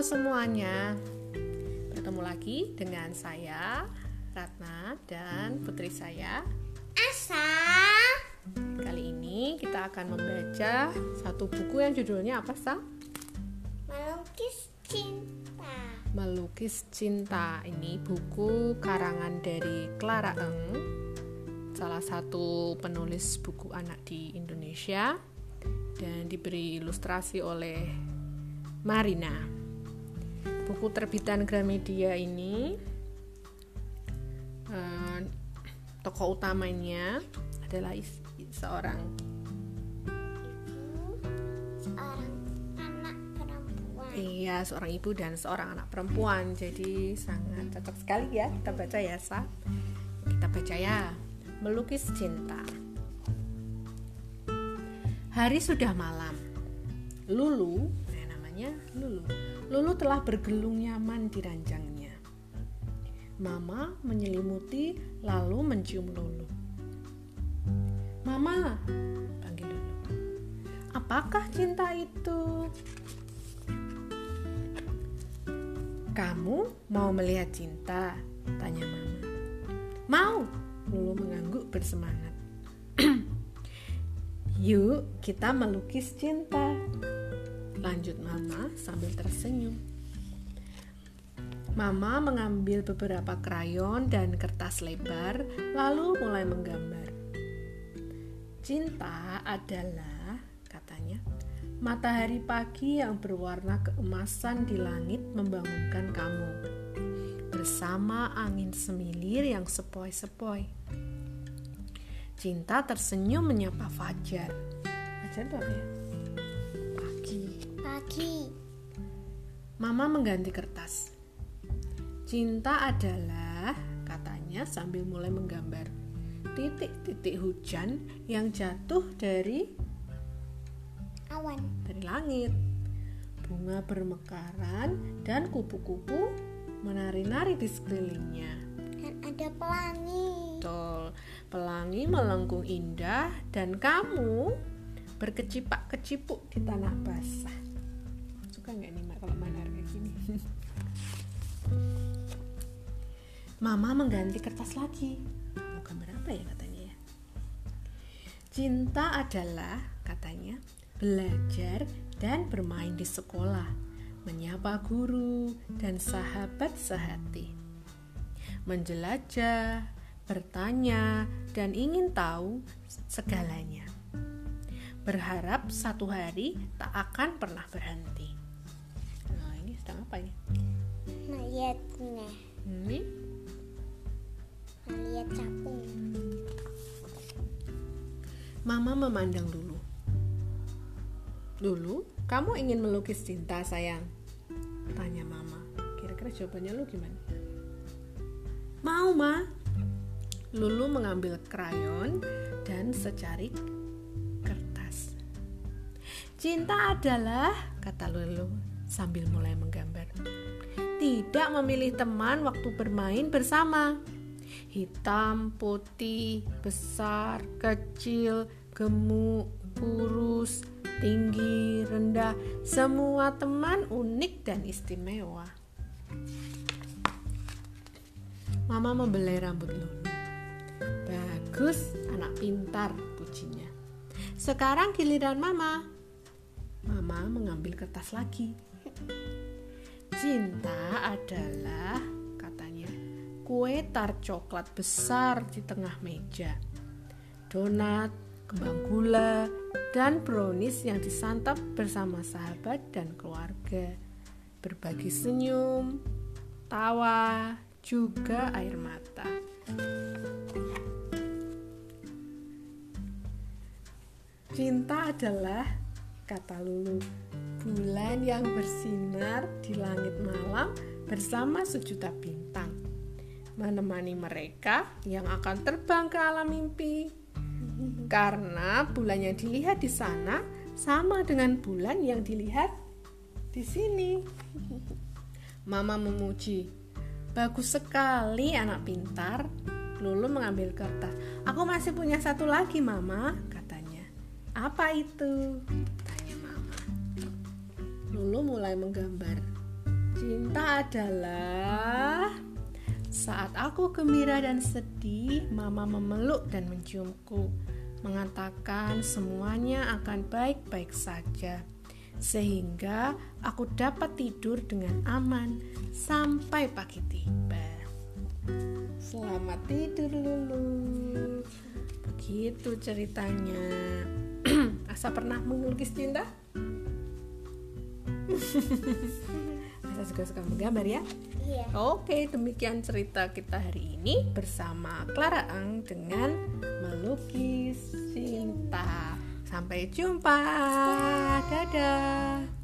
semuanya, bertemu lagi dengan saya Ratna dan putri saya Asa. Kali ini kita akan membaca satu buku yang judulnya apa Sa? Melukis cinta. Melukis Cinta. Ini buku karangan dari Clara Eng, salah satu penulis buku anak di Indonesia dan diberi ilustrasi oleh Marina. Buku terbitan Gramedia ini uh, tokoh utamanya adalah seorang seorang anak perempuan. Iya, seorang ibu dan seorang anak perempuan. Jadi sangat cocok sekali ya kita baca ya, Sa. Kita baca ya. Melukis cinta. Hari sudah malam. Lulu namanya Lulu. Lulu telah bergelung nyaman di ranjangnya. Mama menyelimuti lalu mencium Lulu. Mama, panggil Lulu. Apakah cinta itu? Kamu mau melihat cinta? Tanya Mama. Mau, Lulu mengangguk bersemangat. Yuk, kita melukis cinta. Lanjut Mama sambil tersenyum. Mama mengambil beberapa krayon dan kertas lebar, lalu mulai menggambar. Cinta adalah, katanya, matahari pagi yang berwarna keemasan di langit membangunkan kamu. Bersama angin semilir yang sepoi-sepoi. Cinta tersenyum menyapa Fajar. Fajar itu apa ya? Lagi. Mama mengganti kertas. Cinta adalah, katanya sambil mulai menggambar titik-titik hujan yang jatuh dari awan, dari langit. Bunga bermekaran dan kupu-kupu menari-nari di sekelilingnya. Dan ada pelangi. Betul, pelangi melengkung indah dan kamu berkecipak-kecipuk di tanah basah suka nggak nih mak kalau manar kayak gini? Mama mengganti kertas lagi. Mau gambar apa ya katanya ya? Cinta adalah katanya belajar dan bermain di sekolah menyapa guru dan sahabat sehati. Menjelajah bertanya dan ingin tahu segalanya. Berharap satu hari tak akan pernah berhenti Melihatnya. Ini? Melihat capung. Mama memandang dulu. Dulu, kamu ingin melukis cinta, sayang? Tanya Mama. Kira-kira jawabannya lu gimana? Mau, Ma. Lulu mengambil krayon dan secari kertas. Cinta adalah, kata Lulu, sambil mulai menggambar. Tidak memilih teman waktu bermain bersama. Hitam, putih, besar, kecil, gemuk, kurus, tinggi, rendah, semua teman unik dan istimewa. Mama membelai rambut Lulu. Bagus, anak pintar, pujinya. Sekarang giliran Mama. Mama mengambil kertas lagi. Cinta adalah, katanya, kue tar coklat besar di tengah meja. Donat, kembang gula, dan brownies yang disantap bersama sahabat dan keluarga. Berbagi senyum, tawa, juga air mata. Cinta adalah, kata Lulu, bulan yang bersinar di langit malam bersama sejuta bintang, menemani mereka yang akan terbang ke alam mimpi. Karena bulan yang dilihat di sana sama dengan bulan yang dilihat di sini. Mama memuji, bagus sekali anak pintar. Lulu mengambil kertas. Aku masih punya satu lagi, Mama, katanya. Apa itu? Lulu mulai menggambar. Cinta adalah saat aku gembira dan sedih, Mama memeluk dan menciumku, mengatakan semuanya akan baik-baik saja, sehingga aku dapat tidur dengan aman sampai pagi tiba. Selamat tidur, Lulu. Begitu ceritanya. Asa pernah melukis cinta? Asa juga suka menggambar ya? Iya. Oke, demikian cerita kita hari ini bersama Clara Ang dengan melukis cinta. Sampai jumpa. Dadah.